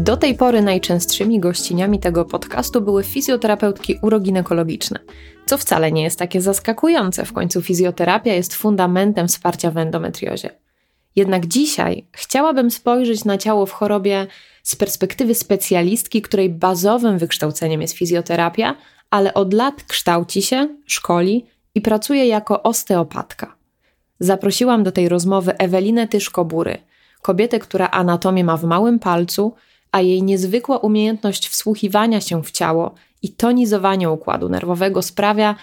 Do tej pory najczęstszymi gościniami tego podcastu były fizjoterapeutki uroginekologiczne, co wcale nie jest takie zaskakujące, w końcu fizjoterapia jest fundamentem wsparcia w endometriozie. Jednak dzisiaj chciałabym spojrzeć na ciało w chorobie z perspektywy specjalistki, której bazowym wykształceniem jest fizjoterapia, ale od lat kształci się, szkoli i pracuje jako osteopatka. Zaprosiłam do tej rozmowy Ewelinę Tyszko-Bury, kobietę, która anatomię ma w małym palcu, a jej niezwykła umiejętność wsłuchiwania się w ciało i tonizowania układu nerwowego sprawia,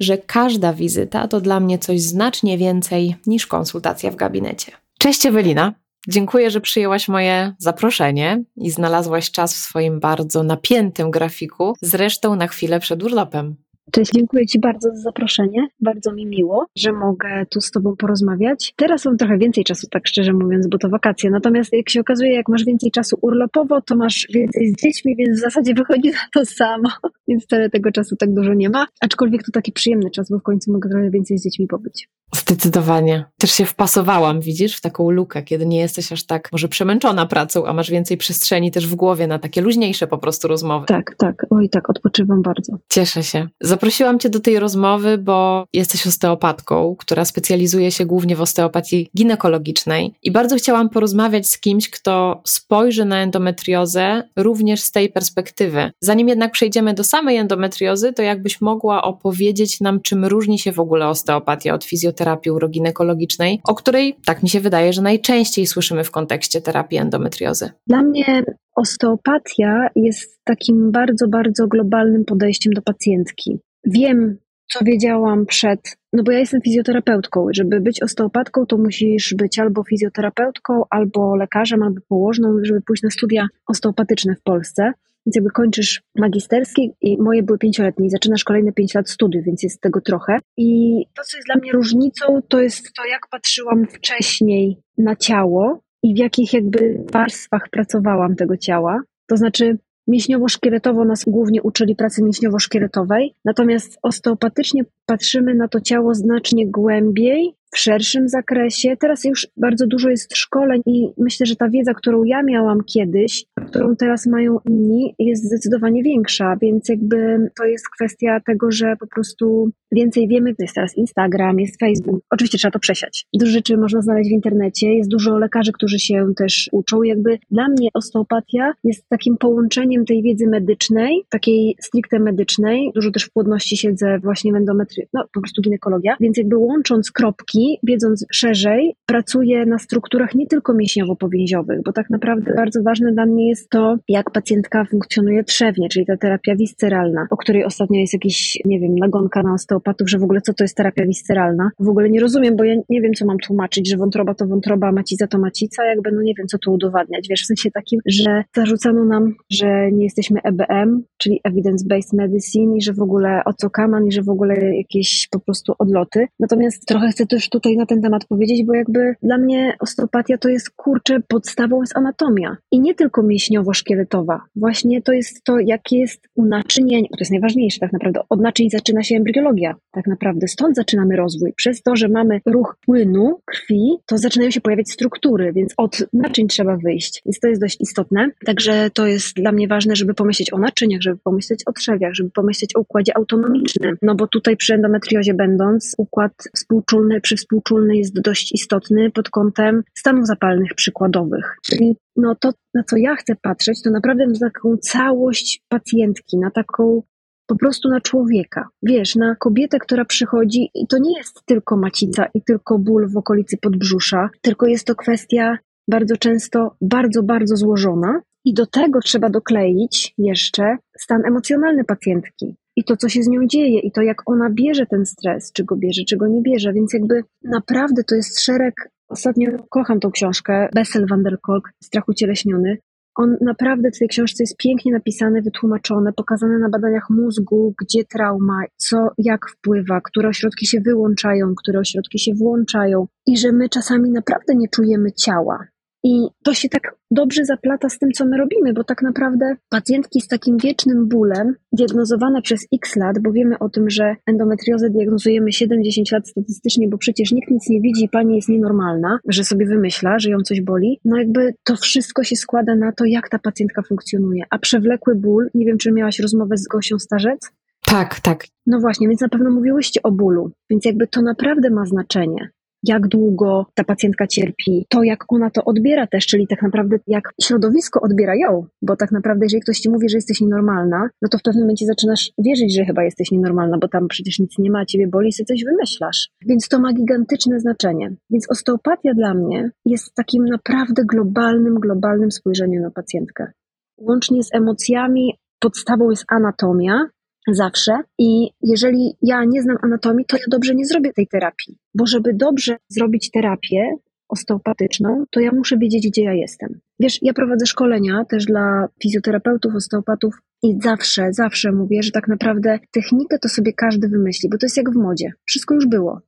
że każda wizyta to dla mnie coś znacznie więcej niż konsultacja w gabinecie. Cześć Ewelina. Dziękuję, że przyjęłaś moje zaproszenie i znalazłaś czas w swoim bardzo napiętym grafiku, zresztą na chwilę przed urlopem. Cześć, dziękuję Ci bardzo za zaproszenie. Bardzo mi miło, że mogę tu z Tobą porozmawiać. Teraz mam trochę więcej czasu, tak szczerze mówiąc, bo to wakacje. Natomiast jak się okazuje, jak masz więcej czasu urlopowo, to masz więcej z dziećmi, więc w zasadzie wychodzi na to samo. Więc wcale tego czasu tak dużo nie ma. Aczkolwiek to taki przyjemny czas, bo w końcu mogę trochę więcej z dziećmi pobyć. Zdecydowanie. Też się wpasowałam, widzisz, w taką lukę, kiedy nie jesteś aż tak może przemęczona pracą, a masz więcej przestrzeni też w głowie na takie luźniejsze po prostu rozmowy. Tak, tak. Oj, tak, odpoczywam bardzo. Cieszę się. Zaprosiłam Cię do tej rozmowy, bo jesteś osteopatką, która specjalizuje się głównie w osteopatii ginekologicznej i bardzo chciałam porozmawiać z kimś, kto spojrzy na endometriozę również z tej perspektywy. Zanim jednak przejdziemy do samej endometriozy, to jakbyś mogła opowiedzieć nam, czym różni się w ogóle osteopatia od fizjoterapii uroginekologicznej, o której, tak mi się wydaje, że najczęściej słyszymy w kontekście terapii endometriozy. Dla mnie osteopatia jest takim bardzo, bardzo globalnym podejściem do pacjentki. Wiem, co wiedziałam przed, no bo ja jestem fizjoterapeutką. Żeby być osteopatką, to musisz być albo fizjoterapeutką, albo lekarzem, albo położną, żeby pójść na studia osteopatyczne w Polsce. Więc jakby kończysz magisterskie i moje były pięcioletnie i zaczynasz kolejne pięć lat studiów, więc jest tego trochę. I to, co jest dla mnie różnicą, to jest to, jak patrzyłam wcześniej na ciało i w jakich jakby warstwach pracowałam tego ciała. To znaczy, Mięśniowo-szkieletowo nas głównie uczyli pracy mięśniowo-szkieletowej, natomiast osteopatycznie patrzymy na to ciało znacznie głębiej w szerszym zakresie. Teraz już bardzo dużo jest szkoleń i myślę, że ta wiedza, którą ja miałam kiedyś, którą teraz mają inni, jest zdecydowanie większa, więc jakby to jest kwestia tego, że po prostu więcej wiemy. Jest teraz Instagram, jest Facebook. Oczywiście trzeba to przesiać. Dużo rzeczy można znaleźć w internecie, jest dużo lekarzy, którzy się też uczą. Jakby dla mnie osteopatia jest takim połączeniem tej wiedzy medycznej, takiej stricte medycznej. Dużo też w płodności siedzę właśnie w endometrii, no po prostu ginekologia, więc jakby łącząc kropki, wiedząc szerzej, pracuję na strukturach nie tylko mięśniowo-powięziowych, bo tak naprawdę bardzo ważne dla mnie jest to, jak pacjentka funkcjonuje trzewnie, czyli ta terapia wisceralna, o której ostatnio jest jakiś, nie wiem, nagonka na osteopatów, że w ogóle co to jest terapia wisceralna. W ogóle nie rozumiem, bo ja nie wiem, co mam tłumaczyć, że wątroba to wątroba, macica to macica, jakby no nie wiem, co tu udowadniać, wiesz, w sensie takim, że zarzucano nam, że nie jesteśmy EBM, czyli Evidence-Based Medicine i że w ogóle o co kaman i że w ogóle jakieś po prostu odloty. Natomiast trochę chcę też tutaj na ten temat powiedzieć, bo jakby dla mnie osteopatia to jest kurczę, podstawą jest anatomia. I nie tylko mięśniowo-szkieletowa. Właśnie to jest to, jakie jest u naczynień, to jest najważniejsze tak naprawdę. Od naczyń zaczyna się embriologia. Tak naprawdę stąd zaczynamy rozwój. Przez to, że mamy ruch płynu krwi, to zaczynają się pojawiać struktury, więc od naczyń trzeba wyjść. Więc to jest dość istotne. Także to jest dla mnie ważne, żeby pomyśleć o naczyniach, żeby pomyśleć o trzewiach, żeby pomyśleć o układzie autonomicznym. No bo tutaj przy endometriozie będąc, układ współczulny przy współczulny jest dość istotny pod kątem stanów zapalnych przykładowych. Czyli no to, na co ja chcę patrzeć, to naprawdę na taką całość pacjentki, na taką po prostu na człowieka. Wiesz, na kobietę, która przychodzi i to nie jest tylko macica i tylko ból w okolicy podbrzusza, tylko jest to kwestia bardzo często bardzo, bardzo złożona i do tego trzeba dokleić jeszcze stan emocjonalny pacjentki i to, co się z nią dzieje, i to, jak ona bierze ten stres, czy go bierze, czy go nie bierze. Więc jakby naprawdę to jest szereg. Ostatnio kocham tą książkę Bessel van der Kolk, Strach ucieleśniony. On naprawdę w tej książce jest pięknie napisane, wytłumaczone, pokazane na badaniach mózgu, gdzie trauma, co, jak wpływa, które ośrodki się wyłączają, które ośrodki się włączają i że my czasami naprawdę nie czujemy ciała. I to się tak dobrze zaplata z tym, co my robimy, bo tak naprawdę pacjentki z takim wiecznym bólem, diagnozowane przez x lat, bo wiemy o tym, że endometriozę diagnozujemy 7-10 lat statystycznie, bo przecież nikt nic nie widzi i pani jest nienormalna, że sobie wymyśla, że ją coś boli, no jakby to wszystko się składa na to, jak ta pacjentka funkcjonuje. A przewlekły ból, nie wiem, czy miałaś rozmowę z Gosią Starzec? Tak, tak. No właśnie, więc na pewno mówiłyście o bólu, więc jakby to naprawdę ma znaczenie jak długo ta pacjentka cierpi, to jak ona to odbiera też, czyli tak naprawdę jak środowisko odbiera ją, bo tak naprawdę jeżeli ktoś ci mówi, że jesteś nienormalna, no to w pewnym momencie zaczynasz wierzyć, że chyba jesteś nienormalna, bo tam przecież nic nie ma, ciebie boli sobie coś wymyślasz. Więc to ma gigantyczne znaczenie. Więc osteopatia dla mnie jest takim naprawdę globalnym, globalnym spojrzeniem na pacjentkę. Łącznie z emocjami, podstawą jest anatomia, zawsze. I jeżeli ja nie znam anatomii, to ja dobrze nie zrobię tej terapii. Bo żeby dobrze zrobić terapię osteopatyczną, to ja muszę wiedzieć, gdzie ja jestem. Wiesz, ja prowadzę szkolenia też dla fizjoterapeutów, osteopatów i zawsze, zawsze mówię, że tak naprawdę technikę to sobie każdy wymyśli, bo to jest jak w modzie. Wszystko już było.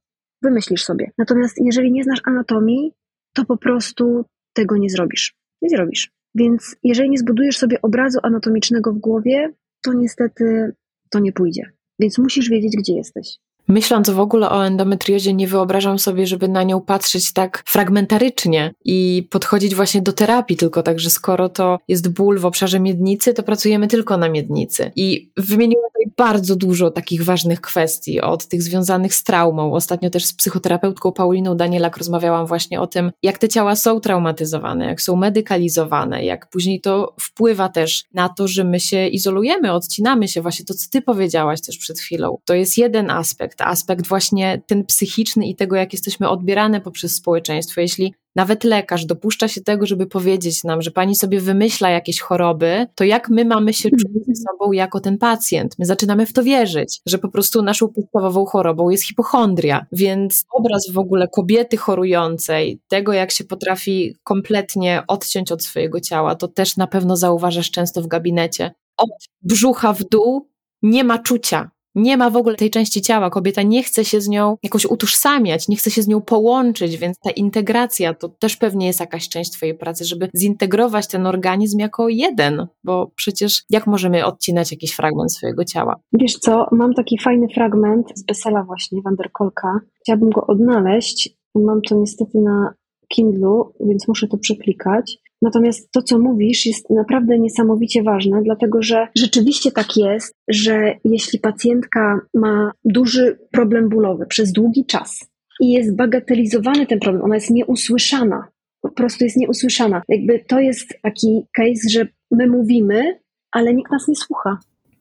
Wymyślisz sobie. Natomiast jeżeli nie znasz anatomii, to po prostu tego nie zrobisz. Nie zrobisz. Więc jeżeli nie zbudujesz sobie obrazu anatomicznego w głowie, to niestety to nie pójdzie. Więc musisz wiedzieć, gdzie jesteś. Myśląc w ogóle o endometriozie, nie wyobrażam sobie, żeby na nią patrzeć tak fragmentarycznie i podchodzić właśnie do terapii, tylko tak, że skoro to jest ból w obszarze miednicy, to pracujemy tylko na miednicy. I wymieniłem tutaj bardzo dużo takich ważnych kwestii, od tych związanych z traumą. Ostatnio też z psychoterapeutką Pauliną Danielak rozmawiałam właśnie o tym, jak te ciała są traumatyzowane, jak są medykalizowane, jak później to wpływa też na to, że my się izolujemy, odcinamy się. Właśnie to, co ty powiedziałaś też przed chwilą. To jest jeden aspekt aspekt, aspekt właśnie ten psychiczny i tego, jak jesteśmy odbierane poprzez społeczeństwo. Jeśli nawet lekarz dopuszcza się tego, żeby powiedzieć nam, że pani sobie wymyśla jakieś choroby, to jak my mamy się czuć ze sobą jako ten pacjent? My zaczynamy w to wierzyć, że po prostu naszą podstawową chorobą jest hipochondria. Więc obraz w ogóle kobiety chorującej, tego jak się potrafi kompletnie odciąć od swojego ciała, to też na pewno zauważasz często w gabinecie. Od brzucha w dół nie ma czucia nie ma w ogóle tej części ciała. Kobieta nie chce się z nią jakoś utożsamiać, nie chce się z nią połączyć, więc ta integracja to też pewnie jest jakaś część Twojej pracy, żeby zintegrować ten organizm jako jeden, bo przecież jak możemy odcinać jakiś fragment swojego ciała? Wiesz co, mam taki fajny fragment z Besela właśnie, Wanderkolka. Chciałabym go odnaleźć. Mam to niestety na Kindlu, więc muszę to przeklikać. Natomiast to, co mówisz, jest naprawdę niesamowicie ważne, dlatego że rzeczywiście tak jest, że jeśli pacjentka ma duży problem bólowy przez długi czas i jest bagatelizowany ten problem, ona jest nieusłyszana, po prostu jest nieusłyszana. Jakby to jest taki case, że my mówimy, ale nikt nas nie słucha.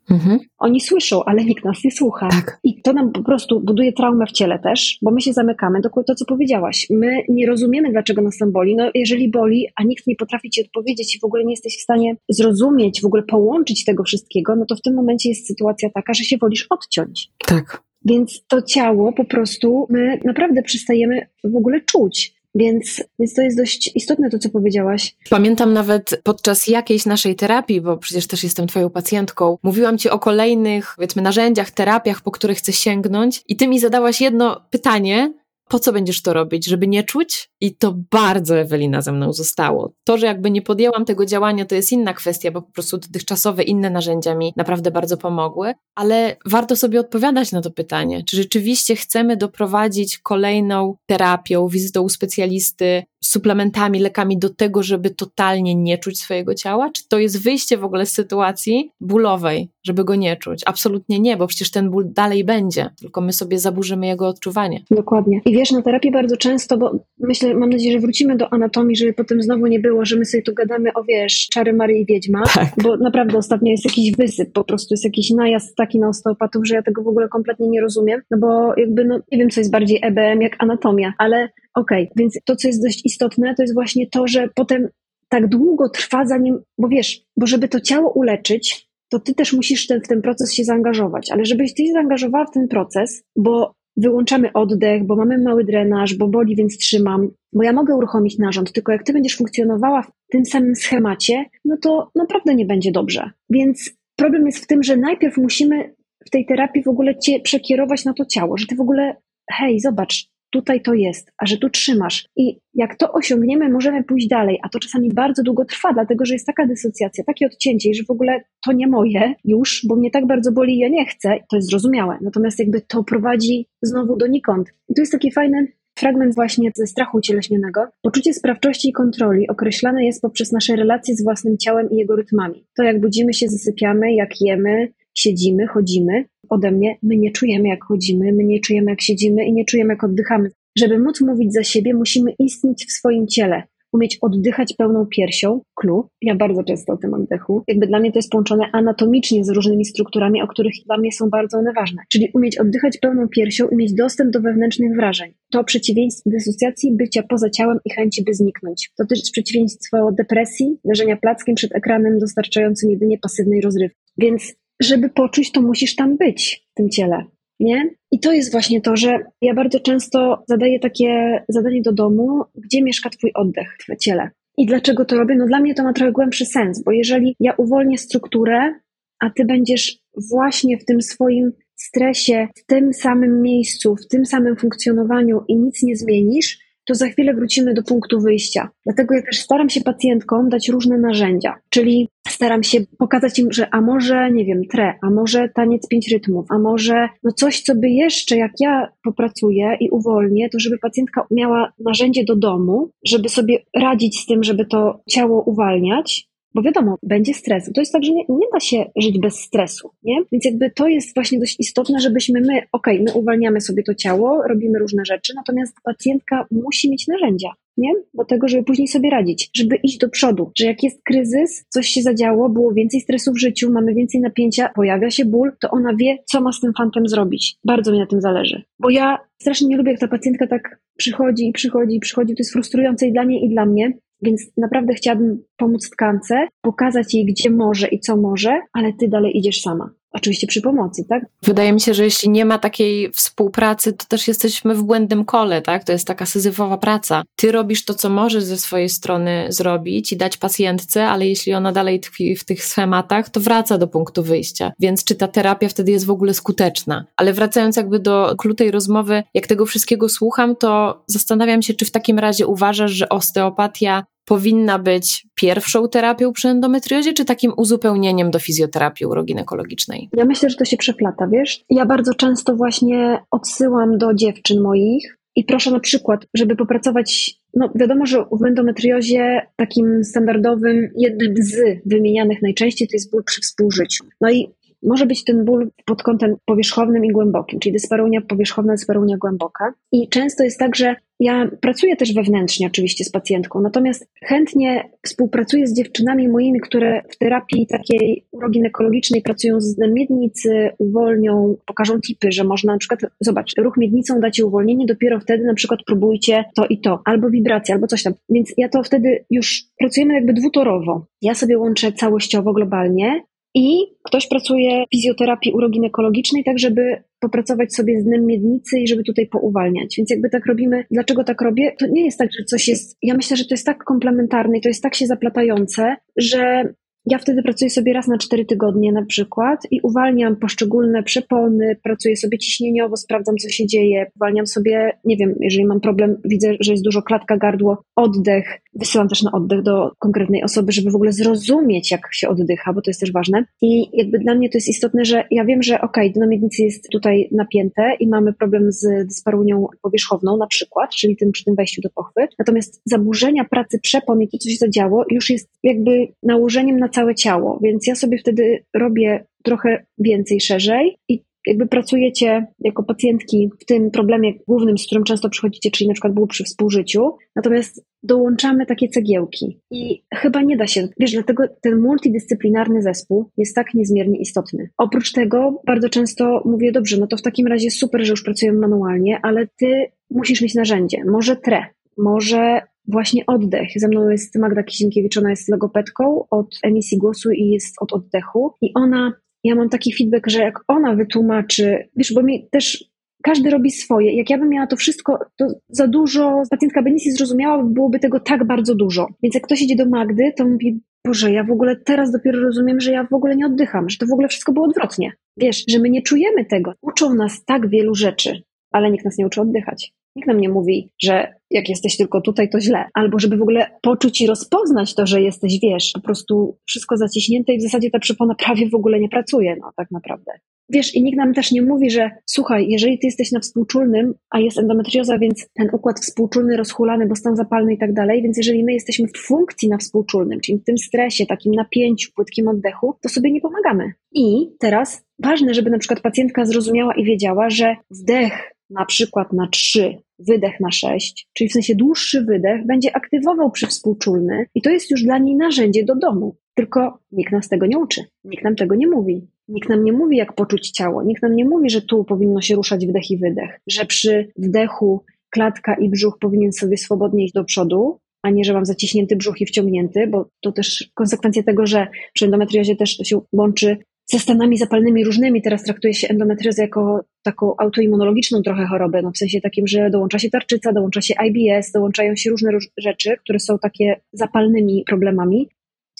Mhm. Oni słyszą, ale nikt nas nie słucha. Tak. I to nam po prostu buduje traumę w ciele też, bo my się zamykamy. Dokładnie to, co powiedziałaś. My nie rozumiemy, dlaczego nas tam boli. No, jeżeli boli, a nikt nie potrafi ci odpowiedzieć i w ogóle nie jesteś w stanie zrozumieć, w ogóle połączyć tego wszystkiego, no to w tym momencie jest sytuacja taka, że się wolisz odciąć. Tak. Więc to ciało po prostu my naprawdę przestajemy w ogóle czuć. Więc, więc to jest dość istotne to, co powiedziałaś. Pamiętam nawet podczas jakiejś naszej terapii, bo przecież też jestem Twoją pacjentką, mówiłam Ci o kolejnych, powiedzmy, narzędziach, terapiach, po które chcę sięgnąć, i Ty mi zadałaś jedno pytanie, po co będziesz to robić, żeby nie czuć? I to bardzo Ewelina ze mną zostało. To, że jakby nie podjęłam tego działania, to jest inna kwestia, bo po prostu dotychczasowe inne narzędzia mi naprawdę bardzo pomogły, ale warto sobie odpowiadać na to pytanie, czy rzeczywiście chcemy doprowadzić kolejną terapią, wizytą u specjalisty, suplementami, lekami do tego, żeby totalnie nie czuć swojego ciała? Czy to jest wyjście w ogóle z sytuacji bólowej, żeby go nie czuć? Absolutnie nie, bo przecież ten ból dalej będzie, tylko my sobie zaburzymy jego odczuwanie. Dokładnie. I wiesz, na terapii bardzo często, bo myślę, mam nadzieję, że wrócimy do anatomii, żeby potem znowu nie było, że my sobie tu gadamy o, wiesz, czary Mary i Wiedźma, tak. bo naprawdę ostatnio jest jakiś wysyp, po prostu jest jakiś najazd taki na osteopatów, że ja tego w ogóle kompletnie nie rozumiem, no bo jakby, no nie wiem, co jest bardziej EBM jak anatomia, ale okej, okay. więc to, co jest dość istotne, to jest właśnie to, że potem tak długo trwa zanim, bo wiesz, bo żeby to ciało uleczyć, to ty też musisz ten, w ten proces się zaangażować, ale żebyś ty się zaangażowała w ten proces, bo wyłączamy oddech, bo mamy mały drenaż, bo boli, więc trzymam. bo ja mogę uruchomić narząd, tylko jak ty będziesz funkcjonowała w tym samym schemacie, no to naprawdę nie będzie dobrze. Więc problem jest w tym, że najpierw musimy w tej terapii w ogóle cię przekierować na to ciało, że ty w ogóle, hej, zobacz, tutaj to jest, a że tu trzymasz. I jak to osiągniemy, możemy pójść dalej, a to czasami bardzo długo trwa, dlatego że jest taka dysocjacja, takie odcięcie, że w ogóle to nie moje już, bo mnie tak bardzo boli ja nie chcę, to jest zrozumiałe. Natomiast jakby to prowadzi znowu donikąd. I tu jest taki fajny fragment właśnie ze strachu ucieleśnionego. Poczucie sprawczości i kontroli określane jest poprzez nasze relacje z własnym ciałem i jego rytmami. To jak budzimy się, zasypiamy, jak jemy, siedzimy, chodzimy. Ode mnie my nie czujemy, jak chodzimy, my nie czujemy, jak siedzimy i nie czujemy, jak oddychamy. Żeby móc mówić za siebie, musimy istnieć w swoim ciele, umieć oddychać pełną piersią, klu. Ja bardzo często o tym oddechu. Jakby dla mnie to jest połączone anatomicznie z różnymi strukturami, o których dla mnie są bardzo one ważne. Czyli umieć oddychać pełną piersią i mieć dostęp do wewnętrznych wrażeń. To przeciwieństwo dysocjacji, bycia poza ciałem i chęci, by zniknąć. To też przeciwieństwo depresji, leżenia plackiem przed ekranem dostarczającym jedynie pasywnej rozrywki. Więc żeby poczuć, to musisz tam być w tym ciele. Nie? I to jest właśnie to, że ja bardzo często zadaję takie zadanie do domu, gdzie mieszka Twój oddech w ciele. I dlaczego to robię? No dla mnie to ma trochę głębszy sens, bo jeżeli ja uwolnię strukturę, a Ty będziesz właśnie w tym swoim stresie, w tym samym miejscu, w tym samym funkcjonowaniu i nic nie zmienisz, to za chwilę wrócimy do punktu wyjścia. Dlatego ja też staram się pacjentkom dać różne narzędzia, czyli staram się pokazać im, że a może, nie wiem, tre, a może taniec pięć rytmów, a może no coś, co by jeszcze, jak ja popracuję i uwolnię, to żeby pacjentka miała narzędzie do domu, żeby sobie radzić z tym, żeby to ciało uwalniać, bo wiadomo, będzie stres. To jest tak, że nie, nie, da się żyć bez stresu, nie? Więc jakby to jest właśnie dość istotne, żebyśmy my, okej, okay, my uwalniamy sobie to ciało, robimy różne rzeczy, natomiast pacjentka musi mieć narzędzia, nie? Do tego, żeby później sobie radzić, żeby iść do przodu, że jak jest kryzys, coś się zadziało, było więcej stresu w życiu, mamy więcej napięcia, pojawia się ból, to ona wie, co ma z tym fantem zrobić. Bardzo mi na tym zależy. Bo ja strasznie nie lubię, jak ta pacjentka tak przychodzi i przychodzi i przychodzi, to jest frustrujące i dla niej, i dla mnie, więc naprawdę chciałabym pomóc tkance, pokazać jej, gdzie może i co może, ale ty dalej idziesz sama. Oczywiście przy pomocy, tak? Wydaje mi się, że jeśli nie ma takiej współpracy, to też jesteśmy w błędnym kole, tak? To jest taka syzyfowa praca. Ty robisz to, co możesz ze swojej strony zrobić i dać pacjentce, ale jeśli ona dalej tkwi w tych schematach, to wraca do punktu wyjścia. Więc czy ta terapia wtedy jest w ogóle skuteczna? Ale wracając jakby do klutej rozmowy, jak tego wszystkiego słucham, to zastanawiam się, czy w takim razie uważasz, że osteopatia powinna być pierwszą terapią przy endometriozie, czy takim uzupełnieniem do fizjoterapii uroginekologicznej? Ja myślę, że to się przeplata, wiesz? Ja bardzo często właśnie odsyłam do dziewczyn moich i proszę na przykład, żeby popracować no wiadomo, że w endometriozie takim standardowym, jednym z wymienianych najczęściej to jest ból przy współżyciu. No i może być ten ból pod kątem powierzchownym i głębokim, czyli dyspareunia powierzchowna, dyspareunia głęboka. I często jest tak, że ja pracuję też wewnętrznie oczywiście z pacjentką, natomiast chętnie współpracuję z dziewczynami moimi, które w terapii takiej uroginekologicznej pracują z miednicy, uwolnią, pokażą tipy, że można na przykład, zobacz, ruch miednicą dacie uwolnienie, dopiero wtedy na przykład próbujcie to i to, albo wibracje, albo coś tam. Więc ja to wtedy już pracujemy jakby dwutorowo. Ja sobie łączę całościowo, globalnie, i ktoś pracuje w fizjoterapii uroginekologicznej, tak żeby popracować sobie z dnem miednicy i żeby tutaj pouwalniać. Więc jakby tak robimy, dlaczego tak robię? To nie jest tak, że coś jest, ja myślę, że to jest tak komplementarne i to jest tak się zaplatające, że ja wtedy pracuję sobie raz na cztery tygodnie na przykład i uwalniam poszczególne przepony, pracuję sobie ciśnieniowo, sprawdzam co się dzieje, uwalniam sobie, nie wiem, jeżeli mam problem, widzę, że jest dużo klatka, gardło, oddech, wysyłam też na oddech do konkretnej osoby, żeby w ogóle zrozumieć, jak się oddycha, bo to jest też ważne. I jakby dla mnie to jest istotne, że ja wiem, że okay, dno miednicy jest tutaj napięte i mamy problem z dysparunią powierzchowną na przykład, czyli tym przy tym wejściu do pochwy, natomiast zaburzenia pracy przepon i to, co się zadziało, już jest jakby nałożeniem na całe ciało, więc ja sobie wtedy robię trochę więcej szerzej i jakby pracujecie jako pacjentki w tym problemie głównym, z którym często przychodzicie, czyli na przykład było przy współżyciu, natomiast dołączamy takie cegiełki i chyba nie da się, wiesz, dlatego ten multidyscyplinarny zespół jest tak niezmiernie istotny. Oprócz tego bardzo często mówię, dobrze, no to w takim razie super, że już pracujemy manualnie, ale ty musisz mieć narzędzie, może tre, może właśnie oddech. Ze mną jest Magda Kizinkiewicz, ona jest logopedką od emisji głosu i jest od oddechu. I ona, ja mam taki feedback, że jak ona wytłumaczy, wiesz, bo mi też każdy robi swoje. Jak ja bym miała to wszystko, to za dużo, pacjentka by nic nie zrozumiała, byłoby tego tak bardzo dużo. Więc jak ktoś idzie do Magdy, to mówi, Boże, ja w ogóle teraz dopiero rozumiem, że ja w ogóle nie oddycham, że to w ogóle wszystko było odwrotnie. Wiesz, że my nie czujemy tego. Uczą nas tak wielu rzeczy, ale nikt nas nie uczy oddychać. Nikt nam nie mówi, że jak jesteś tylko tutaj, to źle. Albo żeby w ogóle poczuć i rozpoznać to, że jesteś, wiesz, po prostu wszystko zaciśnięte i w zasadzie ta przypona prawie w ogóle nie pracuje, no tak naprawdę. Wiesz, i nikt nam też nie mówi, że słuchaj, jeżeli ty jesteś na współczulnym, a jest endometrioza, więc ten układ współczulny rozhulany, bo stan zapalny i tak dalej, więc jeżeli my jesteśmy w funkcji na współczulnym, czyli w tym stresie, takim napięciu, płytkim oddechu, to sobie nie pomagamy. I teraz ważne, żeby na przykład pacjentka zrozumiała i wiedziała, że wdech na przykład na 3, wydech na 6, czyli w sensie dłuższy wydech, będzie aktywował przywspółczulny i to jest już dla niej narzędzie do domu. Tylko nikt nas tego nie uczy, nikt nam tego nie mówi. Nikt nam nie mówi, jak poczuć ciało, nikt nam nie mówi, że tu powinno się ruszać wdech i wydech, że przy wdechu klatka i brzuch powinien sobie swobodnie iść do przodu, a nie, że mam zaciśnięty brzuch i wciągnięty, bo to też konsekwencje tego, że przy endometriozie też to się łączy ze stanami zapalnymi różnymi. Teraz traktuje się endometriozę jako taką autoimmunologiczną trochę chorobę, no w sensie takim, że dołącza się tarczyca, dołącza się IBS, dołączają się różne rzeczy, które są takie zapalnymi problemami.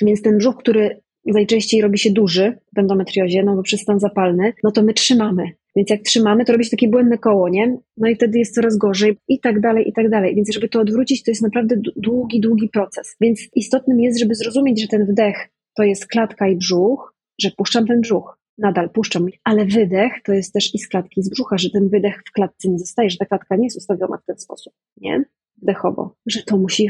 Więc ten brzuch, który najczęściej robi się duży w endometriozie, no bo przez stan zapalny, no to my trzymamy. Więc jak trzymamy, to robi się takie błędne koło, nie? No i wtedy jest coraz gorzej i tak dalej, i tak dalej. Więc żeby to odwrócić, to jest naprawdę długi, długi proces. Więc istotnym jest, żeby zrozumieć, że ten wdech to jest klatka i brzuch, że puszczam ten brzuch, nadal puszczam, ale wydech to jest też i z klatki, z brzucha, że ten wydech w klatce nie zostaje, że ta klatka nie jest ustawiona w ten sposób, nie? Wdechowo, że to musi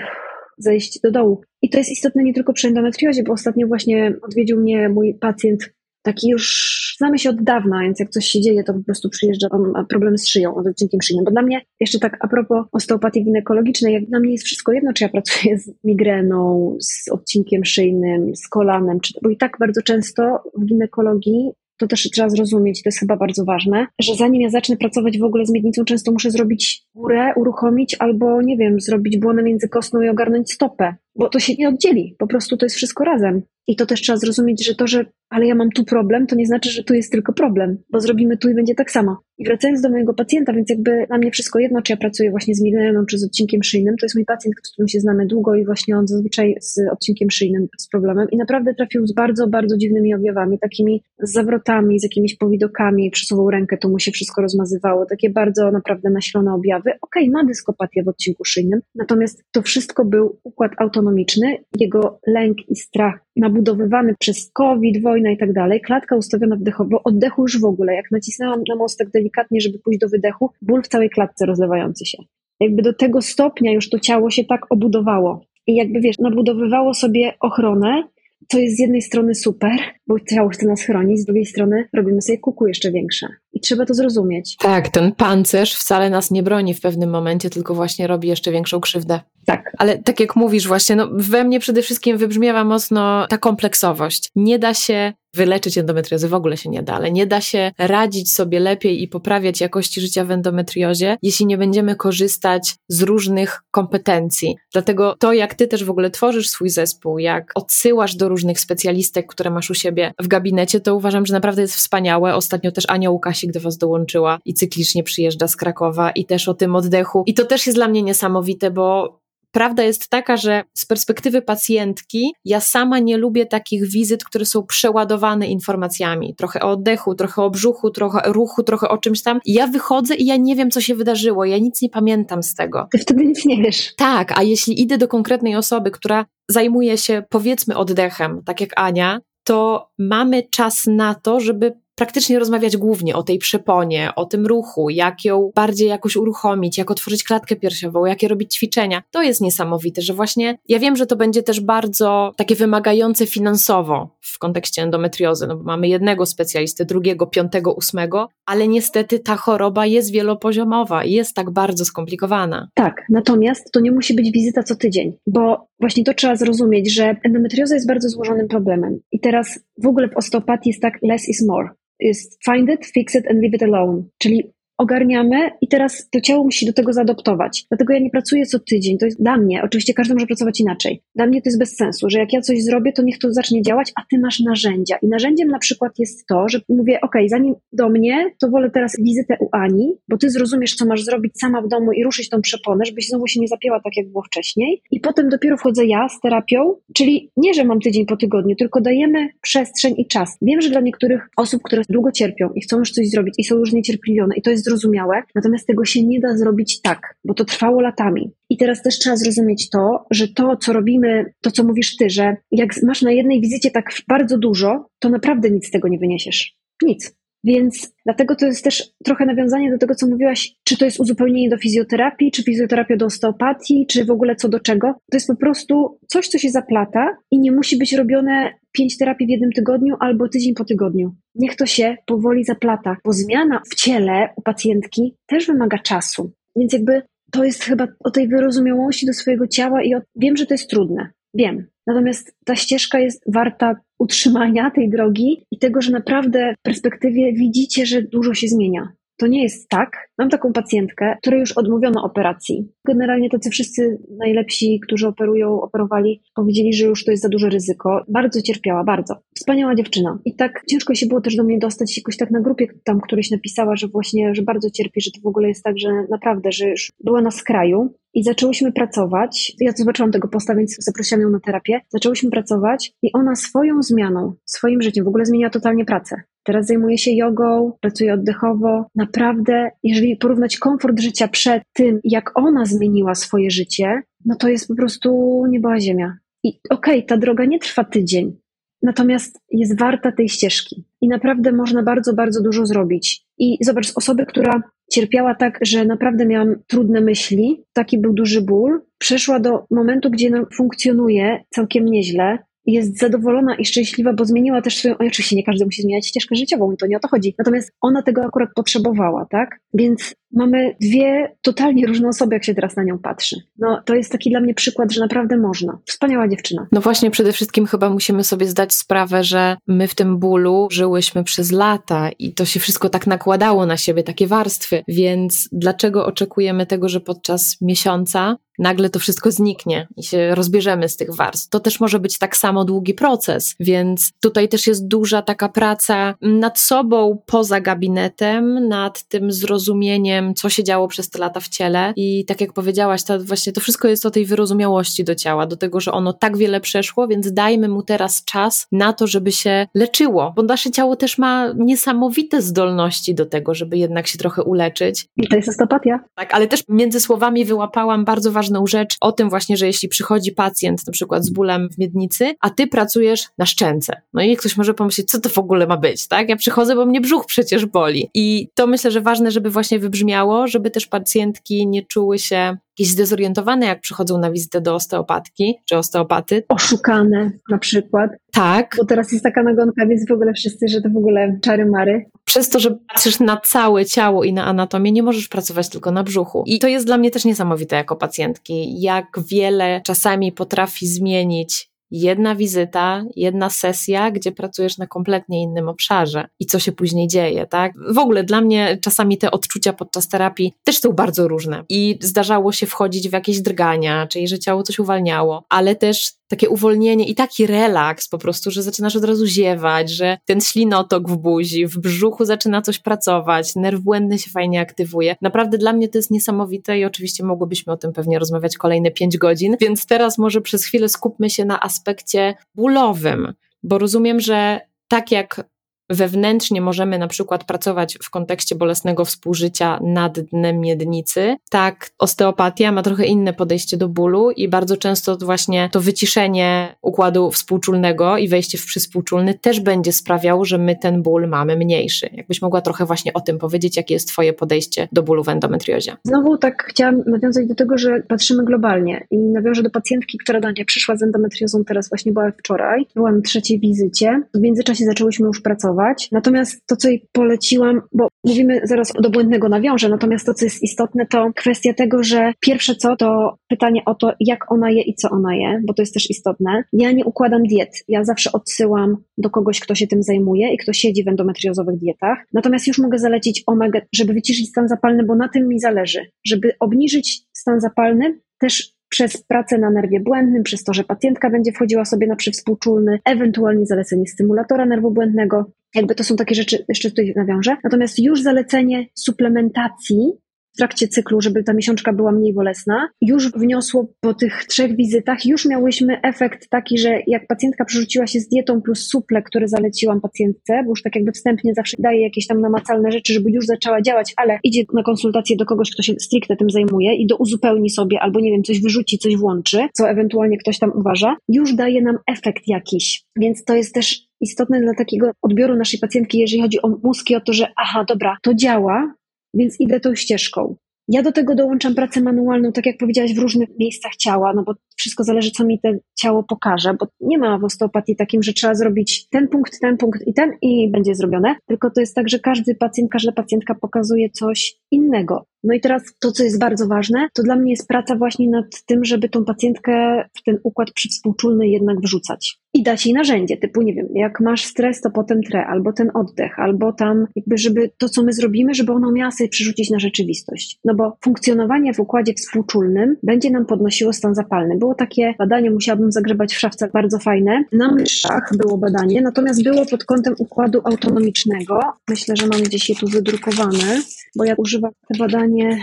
zejść do dołu. I to jest istotne nie tylko przy endometriozie, bo ostatnio właśnie odwiedził mnie mój pacjent, taki już znamy się od dawna, więc jak coś się dzieje, to po prostu przyjeżdża, on ma problem z szyją, z odcinkiem szyjnym. Bo dla mnie, jeszcze tak a propos osteopatii ginekologicznej, jak dla mnie jest wszystko jedno, czy ja pracuję z migreną, z odcinkiem szyjnym, z kolanem, czy, bo i tak bardzo często w ginekologii to też trzeba zrozumieć, to jest chyba bardzo ważne, że zanim ja zacznę pracować w ogóle z miednicą, często muszę zrobić górę, uruchomić albo, nie wiem, zrobić błonę międzykostną i ogarnąć stopę, bo to się nie oddzieli, po prostu to jest wszystko razem. I to też trzeba zrozumieć, że to, że ale ja mam tu problem, to nie znaczy, że tu jest tylko problem, bo zrobimy tu i będzie tak samo. I wracając do mojego pacjenta, więc jakby na mnie wszystko jedno, czy ja pracuję właśnie z migreną, czy z odcinkiem szyjnym, to jest mój pacjent, z którym się znamy długo i właśnie on zazwyczaj z odcinkiem szyjnym z problemem i naprawdę trafił z bardzo, bardzo dziwnymi objawami, takimi zawrotami, z jakimiś powidokami, przesuwał rękę, to mu się wszystko rozmazywało, takie bardzo naprawdę nasilone objawy. Okej, okay, ma dyskopatię w odcinku szyjnym, natomiast to wszystko był układ autonomiczny, jego lęk i strach nabudowywany przez COVID, wojna i tak dalej, klatka ustawiona wdechowo, oddechu już w ogóle, jak nacisnęłam na mostek delikatnie, żeby pójść do wydechu, ból w całej klatce rozlewający się. Jakby do tego stopnia już to ciało się tak obudowało. I jakby wiesz, nabudowywało sobie ochronę, to jest z jednej strony super, bo ciało chce nas chronić, z drugiej strony robimy sobie kuku jeszcze większe. I trzeba to zrozumieć. Tak, ten pancerz wcale nas nie broni w pewnym momencie, tylko właśnie robi jeszcze większą krzywdę. Tak. Ale tak jak mówisz właśnie, no we mnie przede wszystkim wybrzmiewa mocno ta kompleksowość. Nie da się wyleczyć endometriozy, w ogóle się nie da, ale nie da się radzić sobie lepiej i poprawiać jakości życia w endometriozie, jeśli nie będziemy korzystać z różnych kompetencji. Dlatego to, jak ty też w ogóle tworzysz swój zespół, jak odsyłasz do różnych specjalistek, które masz u siebie w gabinecie, to uważam, że naprawdę jest wspaniałe. Ostatnio też Ania Łukasik do was dołączyła i cyklicznie przyjeżdża z Krakowa i też o tym oddechu. I to też jest dla mnie niesamowite, bo Prawda jest taka, że z perspektywy pacjentki, ja sama nie lubię takich wizyt, które są przeładowane informacjami. Trochę o oddechu, trochę o brzuchu, trochę o ruchu, trochę o czymś tam. Ja wychodzę i ja nie wiem, co się wydarzyło. Ja nic nie pamiętam z tego. Ty wtedy nic nie wiesz. Tak, a jeśli idę do konkretnej osoby, która zajmuje się powiedzmy oddechem, tak jak Ania, to mamy czas na to, żeby praktycznie rozmawiać głównie o tej przeponie, o tym ruchu, jak ją bardziej jakoś uruchomić, jak otworzyć klatkę piersiową, jakie robić ćwiczenia. To jest niesamowite, że właśnie ja wiem, że to będzie też bardzo takie wymagające finansowo w kontekście endometriozy, no bo mamy jednego specjalistę, drugiego, piątego, ósmego, ale niestety ta choroba jest wielopoziomowa i jest tak bardzo skomplikowana. Tak, natomiast to nie musi być wizyta co tydzień, bo właśnie to trzeba zrozumieć, że endometrioza jest bardzo złożonym problemem. I teraz w ogóle w osteopatii jest tak less is more jest find it, fix it and leave it alone. Czyli ogarniamy i teraz to ciało musi do tego zaadoptować. Dlatego ja nie pracuję co tydzień. To jest dla mnie, oczywiście każdy może pracować inaczej. Dla mnie to jest bez sensu, że jak ja coś zrobię, to niech to zacznie działać, a ty masz narzędzia. I narzędziem na przykład jest to, że mówię, ok, zanim do mnie, to wolę teraz wizytę u Ani, bo ty zrozumiesz, co masz zrobić sama w domu i ruszyć tą przeponę, żebyś znowu się nie zapięła tak, jak było wcześniej. I potem dopiero wchodzę ja z terapią, czyli nie, że mam tydzień po tygodniu, tylko dajemy przestrzeń i czas. Wiem, że dla niektórych osób, które długo cierpią i chcą już coś zrobić i są już niecierpliwione i to jest zrozumiałe, natomiast tego się nie da zrobić tak, bo to trwało latami. I teraz też trzeba zrozumieć to, że to, co robimy, to, co mówisz ty, że jak masz na jednej wizycie tak bardzo dużo, to naprawdę nic z tego nie wyniesiesz. Nic. Więc dlatego to jest też trochę nawiązanie do tego, co mówiłaś, czy to jest uzupełnienie do fizjoterapii, czy fizjoterapia do osteopatii, czy w ogóle co do czego. To jest po prostu coś, co się zaplata i nie musi być robione pięć terapii w jednym tygodniu albo tydzień po tygodniu. Niech to się powoli zaplata, bo zmiana w ciele u pacjentki też wymaga czasu. Więc jakby to jest chyba o tej wyrozumiałości do swojego ciała i o, wiem, że to jest trudne. Wiem. Natomiast ta ścieżka jest warta utrzymania tej drogi i tego, że naprawdę w perspektywie widzicie, że dużo się zmienia. To nie jest tak. Mam taką pacjentkę, której już odmówiono operacji. Generalnie tacy wszyscy najlepsi, którzy operują, operowali, powiedzieli, że już to jest za duże ryzyko. Bardzo cierpiała, bardzo. Wspaniała dziewczyna. I tak ciężko się było też do mnie dostać jakoś tak na grupie tam któryś napisała, że właśnie, że bardzo cierpi, że to w ogóle jest tak, że naprawdę, że już była na skraju. I zaczęłyśmy pracować. Ja zobaczyłam tego posta, więc zaprosiłam ją na terapię. Zaczęłyśmy pracować i ona swoją zmianą, swoim życiem w ogóle zmieniła totalnie pracę. Teraz zajmuje się jogą, pracuje oddechowo. Naprawdę, jeżeli porównać komfort życia przed tym, jak ona zmieniła swoje życie, no to jest po prostu nieba ziemia. I okej, okay, ta droga nie trwa tydzień, natomiast jest warta tej ścieżki. I naprawdę można bardzo, bardzo dużo zrobić. I zobacz, osoby, która cierpiała tak, że naprawdę miałam trudne myśli, taki był duży ból, przeszła do momentu, gdzie no, funkcjonuje całkiem nieźle, jest zadowolona i szczęśliwa, bo zmieniła też swoją, oczywiście nie każdy musi zmieniać ścieżkę życiową, to nie o to chodzi. Natomiast ona tego akurat potrzebowała, tak? Więc mamy dwie totalnie różne osoby, jak się teraz na nią patrzy. No to jest taki dla mnie przykład, że naprawdę można. Wspaniała dziewczyna. No właśnie, przede wszystkim chyba musimy sobie zdać sprawę, że my w tym bólu żyłyśmy przez lata i to się wszystko tak nakładało na siebie, takie warstwy, więc dlaczego oczekujemy tego, że podczas miesiąca nagle to wszystko zniknie i się rozbierzemy z tych warstw. To też może być tak samo długi proces, więc tutaj też jest duża taka praca nad sobą poza gabinetem, nad tym zrozumieniem, co się działo przez te lata w ciele i tak jak powiedziałaś, to właśnie to wszystko jest o tej wyrozumiałości do ciała, do tego, że ono tak wiele przeszło, więc dajmy mu teraz czas na to, żeby się leczyło, bo nasze ciało też ma niesamowite zdolności do tego, żeby jednak się trochę uleczyć. I to jest osteopatia. Tak, ale też między słowami wyłapałam bardzo ważne ważną rzecz o tym właśnie, że jeśli przychodzi pacjent na przykład z bólem w miednicy, a ty pracujesz na szczęce. No i ktoś może pomyśleć, co to w ogóle ma być, tak? Ja przychodzę, bo mnie brzuch przecież boli. I to myślę, że ważne, żeby właśnie wybrzmiało, żeby też pacjentki nie czuły się jakieś zdezorientowane, jak przychodzą na wizytę do osteopatki czy osteopaty. Oszukane na przykład. Tak. Bo teraz jest taka nagonka, więc w ogóle wszyscy, że to w ogóle czary mary. Przez to, że patrzysz na całe ciało i na anatomię, nie możesz pracować tylko na brzuchu. I to jest dla mnie też niesamowite jako pacjentki, jak wiele czasami potrafi zmienić jedna wizyta, jedna sesja, gdzie pracujesz na kompletnie innym obszarze i co się później dzieje, tak? W ogóle dla mnie czasami te odczucia podczas terapii też są bardzo różne i zdarzało się wchodzić w jakieś drgania, czyli że ciało coś uwalniało, ale też takie uwolnienie i taki relaks po prostu, że zaczynasz od razu ziewać, że ten ślinotok w buzi, w brzuchu zaczyna coś pracować, nerw błędny się fajnie aktywuje. Naprawdę dla mnie to jest niesamowite i oczywiście mogłybyśmy o tym pewnie rozmawiać kolejne pięć godzin, więc teraz może przez chwilę skupmy się na aspekcie bólowym, bo rozumiem, że tak jak wewnętrznie możemy na przykład pracować w kontekście bolesnego współżycia nad dnem miednicy, tak osteopatia ma trochę inne podejście do bólu i bardzo często właśnie to wyciszenie układu współczulnego i wejście w przyspółczulny też będzie sprawiało, że my ten ból mamy mniejszy. Jakbyś mogła trochę właśnie o tym powiedzieć, jakie jest twoje podejście do bólu w endometriozie? Znowu tak chciałam nawiązać do tego, że patrzymy globalnie i nawiążę do pacjentki, która do mnie przyszła z endometriozą, teraz właśnie była wczoraj, była na trzeciej wizycie. W międzyczasie zaczęłyśmy już pracować Natomiast to, co jej poleciłam, bo mówimy zaraz do błędnego nawiążę, natomiast to, co jest istotne, to kwestia tego, że pierwsze co, to pytanie o to, jak ona je i co ona je, bo to jest też istotne. Ja nie układam diet. Ja zawsze odsyłam do kogoś, kto się tym zajmuje i kto siedzi w endometriozowych dietach. Natomiast już mogę zalecić omega, żeby wyciszyć stan zapalny, bo na tym mi zależy. Żeby obniżyć stan zapalny, też przez pracę na nerwie błędnym, przez to, że pacjentka będzie wchodziła sobie na przywspółczulny, ewentualnie zalecenie stymulatora nerwu błędnego. Jakby to są takie rzeczy, jeszcze tutaj nawiążę. Natomiast już zalecenie suplementacji trakcie cyklu, żeby ta miesiączka była mniej bolesna, już wniosło po tych trzech wizytach, już miałyśmy efekt taki, że jak pacjentka przerzuciła się z dietą plus suple, które zaleciłam pacjentce, bo już tak jakby wstępnie zawsze daje jakieś tam namacalne rzeczy, żeby już zaczęła działać, ale idzie na konsultację do kogoś, kto się stricte tym zajmuje i do uzupełni sobie albo nie wiem, coś wyrzuci, coś włączy, co ewentualnie ktoś tam uważa, już daje nam efekt jakiś. Więc to jest też istotne dla takiego odbioru naszej pacjentki, jeżeli chodzi o mózg i o to, że aha, dobra, to działa, więc idę tą ścieżką. Ja do tego dołączam pracę manualną, tak jak powiedziałaś, w różnych miejscach ciała, no bo wszystko zależy, co mi to ciało pokaże, bo nie ma w osteopatii takim, że trzeba zrobić ten punkt, ten punkt i ten i będzie zrobione, tylko to jest tak, że każdy pacjent, każda pacjentka pokazuje coś innego. No i teraz to, co jest bardzo ważne, to dla mnie jest praca właśnie nad tym, żeby tą pacjentkę w ten układ przywspółczulny jednak wrzucać. I dać jej narzędzie, typu, nie wiem, jak masz stres, to potem tre, albo ten oddech, albo tam, jakby, żeby to, co my zrobimy, żeby ona miała sobie przerzucić na rzeczywistość. No bo funkcjonowanie w układzie współczulnym będzie nam podnosiło stan zapalny. Było takie badanie, musiałabym zagrzebać w szafce, bardzo fajne. Na myszach było badanie, natomiast było pod kątem układu autonomicznego. Myślę, że mam gdzieś je tu wydrukowane, bo ja używam te badanie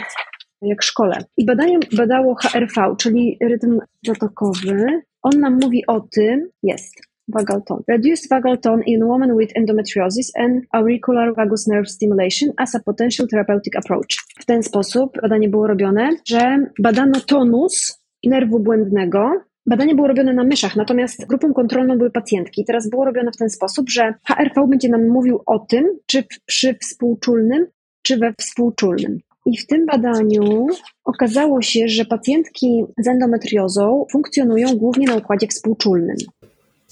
jak szkole. I badanie badało HRV, czyli rytm zatokowy. On nam mówi o tym, jest, vagal tone. Reduced vagal tone in women with endometriosis and auricular vagus nerve stimulation as a potential therapeutic approach. W ten sposób badanie było robione, że badano tonus nerwu błędnego Badanie było robione na myszach, natomiast grupą kontrolną były pacjentki. Teraz było robione w ten sposób, że HRV będzie nam mówił o tym, czy przy współczulnym, czy we współczulnym. I w tym badaniu okazało się, że pacjentki z endometriozą funkcjonują głównie na układzie współczulnym.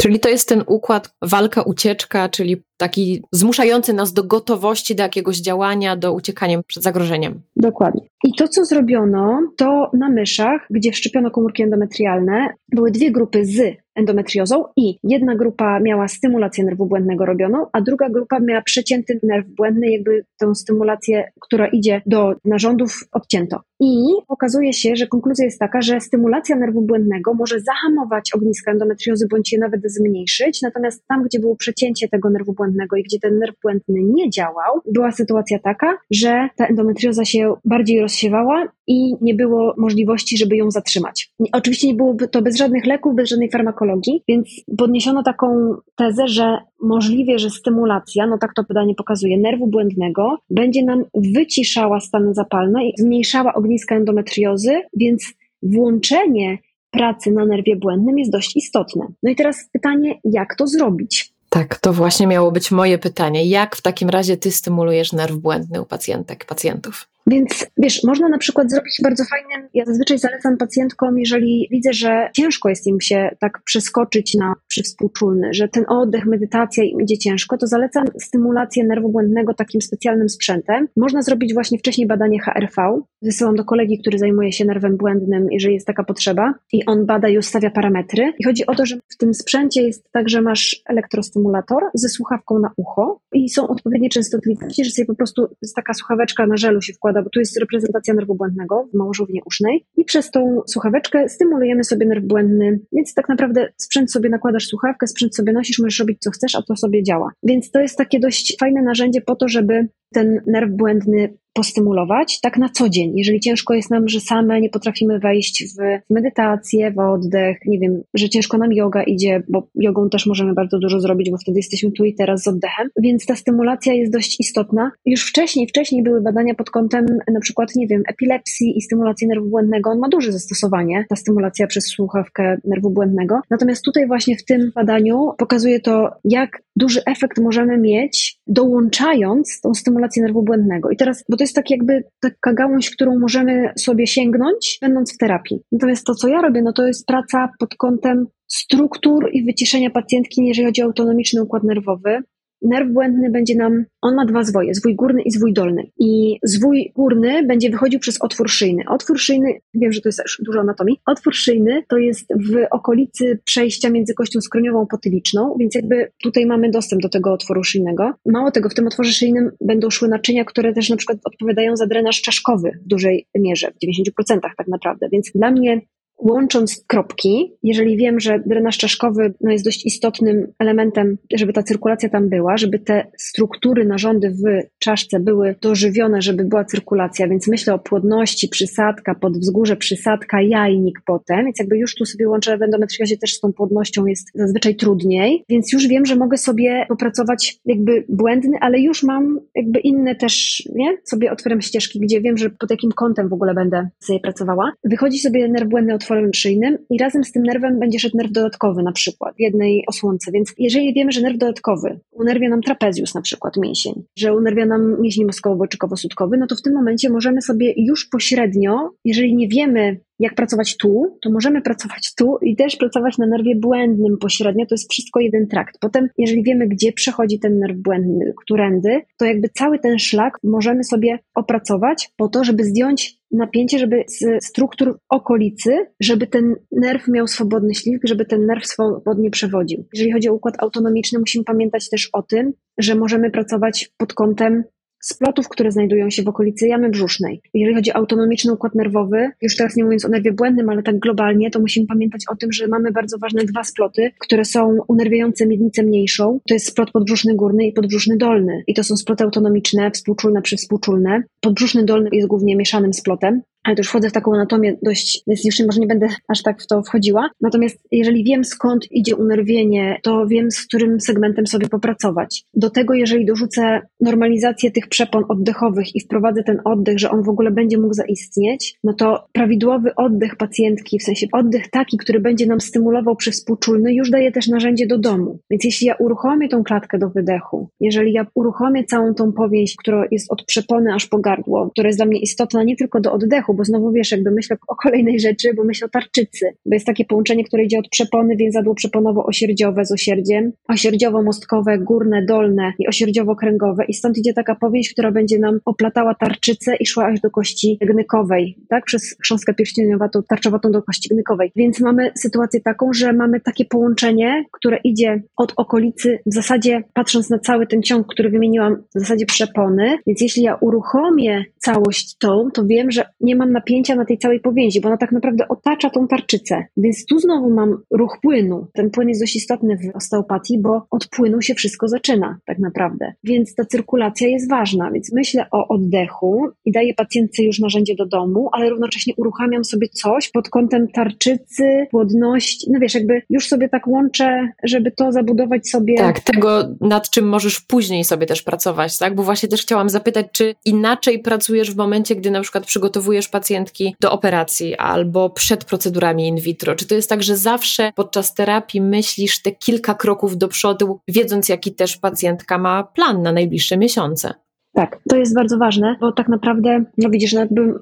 Czyli to jest ten układ walka, ucieczka, czyli taki zmuszający nas do gotowości do jakiegoś działania, do uciekania przed zagrożeniem. Dokładnie. I to, co zrobiono, to na myszach, gdzie wszczepiono komórki endometrialne, były dwie grupy z endometriozą i jedna grupa miała stymulację nerwu błędnego robioną, a druga grupa miała przecięty nerw błędny, jakby tę stymulację, która idzie do narządów, odcięto. I okazuje się, że konkluzja jest taka, że stymulacja nerwu błędnego może zahamować ogniska endometriozy bądź je nawet zmniejszyć, natomiast tam, gdzie było przecięcie tego nerwu błędnego i gdzie ten nerw błędny nie działał, była sytuacja taka, że ta endometrioza się bardziej rozsiewała i nie było możliwości, żeby ją zatrzymać. Oczywiście nie byłoby to bez żadnych leków, bez żadnej farmakologii, więc podniesiono taką tezę, że możliwie, że stymulacja, no tak to pytanie pokazuje, nerwu błędnego będzie nam wyciszała stany zapalne i zmniejszała ogniska endometriozy, więc włączenie pracy na nerwie błędnym jest dość istotne. No i teraz pytanie, jak to zrobić? Tak, to właśnie miało być moje pytanie. Jak w takim razie ty stymulujesz nerw błędny u pacjentek, pacjentów? Więc wiesz, można na przykład zrobić bardzo fajnym, ja zazwyczaj zalecam pacjentkom, jeżeli widzę, że ciężko jest im się tak przeskoczyć na przywspółczulny, że ten oddech, medytacja im idzie ciężko, to zalecam stymulację nerwu błędnego takim specjalnym sprzętem. Można zrobić właśnie wcześniej badanie HRV. Wysyłam do kolegi, który zajmuje się nerwem błędnym, jeżeli jest taka potrzeba i on bada i ustawia parametry. I chodzi o to, że w tym sprzęcie jest tak, że masz elektrostymulator ze słuchawką na ucho i są odpowiednie częstotliwości, że sobie po prostu jest taka słuchaweczka na żelu się wkłada bo tu jest reprezentacja nerwu błędnego w małżownie usznej i przez tą słuchaweczkę stymulujemy sobie nerw błędny, więc tak naprawdę sprzęt sobie nakładasz słuchawkę, sprzęt sobie nosisz, możesz robić co chcesz, a to sobie działa. Więc to jest takie dość fajne narzędzie po to, żeby ten nerw błędny postymulować tak na co dzień. Jeżeli ciężko jest nam, że same nie potrafimy wejść w medytację, w oddech, nie wiem, że ciężko nam yoga idzie, bo jogą też możemy bardzo dużo zrobić, bo wtedy jesteśmy tu i teraz z oddechem, więc ta stymulacja jest dość istotna. Już wcześniej, wcześniej były badania pod kątem na przykład, nie wiem, epilepsji i stymulacji nerwu błędnego. On ma duże zastosowanie, ta stymulacja przez słuchawkę nerwu błędnego. Natomiast tutaj właśnie w tym badaniu pokazuje to, jak duży efekt możemy mieć, dołączając tą stymulację nerwu błędnego. I teraz, bo to jest tak jakby taka gałąź, którą możemy sobie sięgnąć, będąc w terapii. Natomiast to, co ja robię, no to jest praca pod kątem struktur i wyciszenia pacjentki, jeżeli chodzi o autonomiczny układ nerwowy. Nerw błędny będzie nam, on ma dwa zwoje, zwój górny i zwój dolny. I zwój górny będzie wychodził przez otwór szyjny. Otwór szyjny, wiem, że to jest też dużo anatomii, otwór szyjny to jest w okolicy przejścia między kością skroniową potyliczną, więc jakby tutaj mamy dostęp do tego otworu szyjnego. Mało tego, w tym otworze szyjnym będą szły naczynia, które też na przykład odpowiadają za drenaż czaszkowy w dużej mierze, w 90% tak naprawdę. Więc dla mnie łącząc kropki, jeżeli wiem, że drenaż czaszkowy no, jest dość istotnym elementem, żeby ta cyrkulacja tam była, żeby te struktury, narządy w czaszce były dożywione, żeby była cyrkulacja, więc myślę o płodności, przysadka, pod wzgórze przysadka, jajnik potem, więc jakby już tu sobie łączę w endometriozie też z tą płodnością jest zazwyczaj trudniej, więc już wiem, że mogę sobie popracować jakby błędny, ale już mam jakby inne też, nie? Sobie otwieram ścieżki, gdzie wiem, że pod jakim kątem w ogóle będę sobie pracowała. Wychodzi sobie nerw błędny otworem szyjnym i razem z tym nerwem będzie szedł nerw dodatkowy na przykład w jednej osłonce. Więc jeżeli wiemy, że nerw dodatkowy unerwia nam trapezjus na przykład mięsień, że unerwia nam mięsień mózgowo-boczykowo-sutkowy, no to w tym momencie możemy sobie już pośrednio, jeżeli nie wiemy jak pracować tu, to możemy pracować tu i też pracować na nerwie błędnym pośrednio, to jest wszystko jeden trakt. Potem, jeżeli wiemy, gdzie przechodzi ten nerw błędny, którędy, to jakby cały ten szlak możemy sobie opracować po to, żeby zdjąć napięcie, żeby z struktur okolicy, żeby ten nerw miał swobodny ślizg, żeby ten nerw swobodnie przewodził. Jeżeli chodzi o układ autonomiczny, musimy pamiętać też o tym, że możemy pracować pod kątem splotów, które znajdują się w okolicy jamy brzusznej. Jeżeli chodzi o autonomiczny układ nerwowy, już teraz nie mówiąc o nerwie błędnym, ale tak globalnie, to musimy pamiętać o tym, że mamy bardzo ważne dwa sploty, które są unerwiające miednicę mniejszą. To jest splot podbrzuszny górny i podbrzuszny dolny. I to są sploty autonomiczne, współczulne, przywspółczulne. Podbrzuszny dolny jest głównie mieszanym splotem ale to już wchodzę w taką anatomię dość, więc już może nie będę aż tak w to wchodziła. Natomiast jeżeli wiem skąd idzie unerwienie, to wiem z którym segmentem sobie popracować. Do tego, jeżeli dorzucę normalizację tych przepon oddechowych i wprowadzę ten oddech, że on w ogóle będzie mógł zaistnieć, no to prawidłowy oddech pacjentki, w sensie oddech taki, który będzie nam stymulował przywspółczulny, już daje też narzędzie do domu. Więc jeśli ja uruchomię tą klatkę do wydechu, jeżeli ja uruchomię całą tą powięź, która jest od przepony aż po gardło, która jest dla mnie istotna nie tylko do oddechu, bo znowu wiesz, jakby myślę o kolejnej rzeczy, bo myślę o tarczycy, bo jest takie połączenie, które idzie od przepony, więzadło przeponowo-osierdziowe z osierdziem, osierdziowo-mostkowe, górne, dolne i osierdziowo-kręgowe. I stąd idzie taka powieść, która będzie nam oplatała tarczycę i szła aż do kości gnykowej, tak, przez chrząstkę pierścieniowatą, tarczowatą do kości gnykowej. Więc mamy sytuację taką, że mamy takie połączenie, które idzie od okolicy, w zasadzie patrząc na cały ten ciąg, który wymieniłam, w zasadzie przepony, więc jeśli ja uruchomię całość tą, to wiem, że nie ma mam napięcia na tej całej powięzi, bo ona tak naprawdę otacza tą tarczycę. Więc tu znowu mam ruch płynu. Ten płyn jest dość istotny w osteopatii, bo od płynu się wszystko zaczyna tak naprawdę. Więc ta cyrkulacja jest ważna. Więc myślę o oddechu i daję pacjentce już narzędzie do domu, ale równocześnie uruchamiam sobie coś pod kątem tarczycy, płodności. No wiesz, jakby już sobie tak łączę, żeby to zabudować sobie. Tak, tego nad czym możesz później sobie też pracować, tak? Bo właśnie też chciałam zapytać, czy inaczej pracujesz w momencie, gdy na przykład przygotowujesz pacjentki do operacji albo przed procedurami in vitro? Czy to jest tak, że zawsze podczas terapii myślisz te kilka kroków do przodu, wiedząc jaki też pacjentka ma plan na najbliższe miesiące? Tak, to jest bardzo ważne, bo tak naprawdę, no widzisz,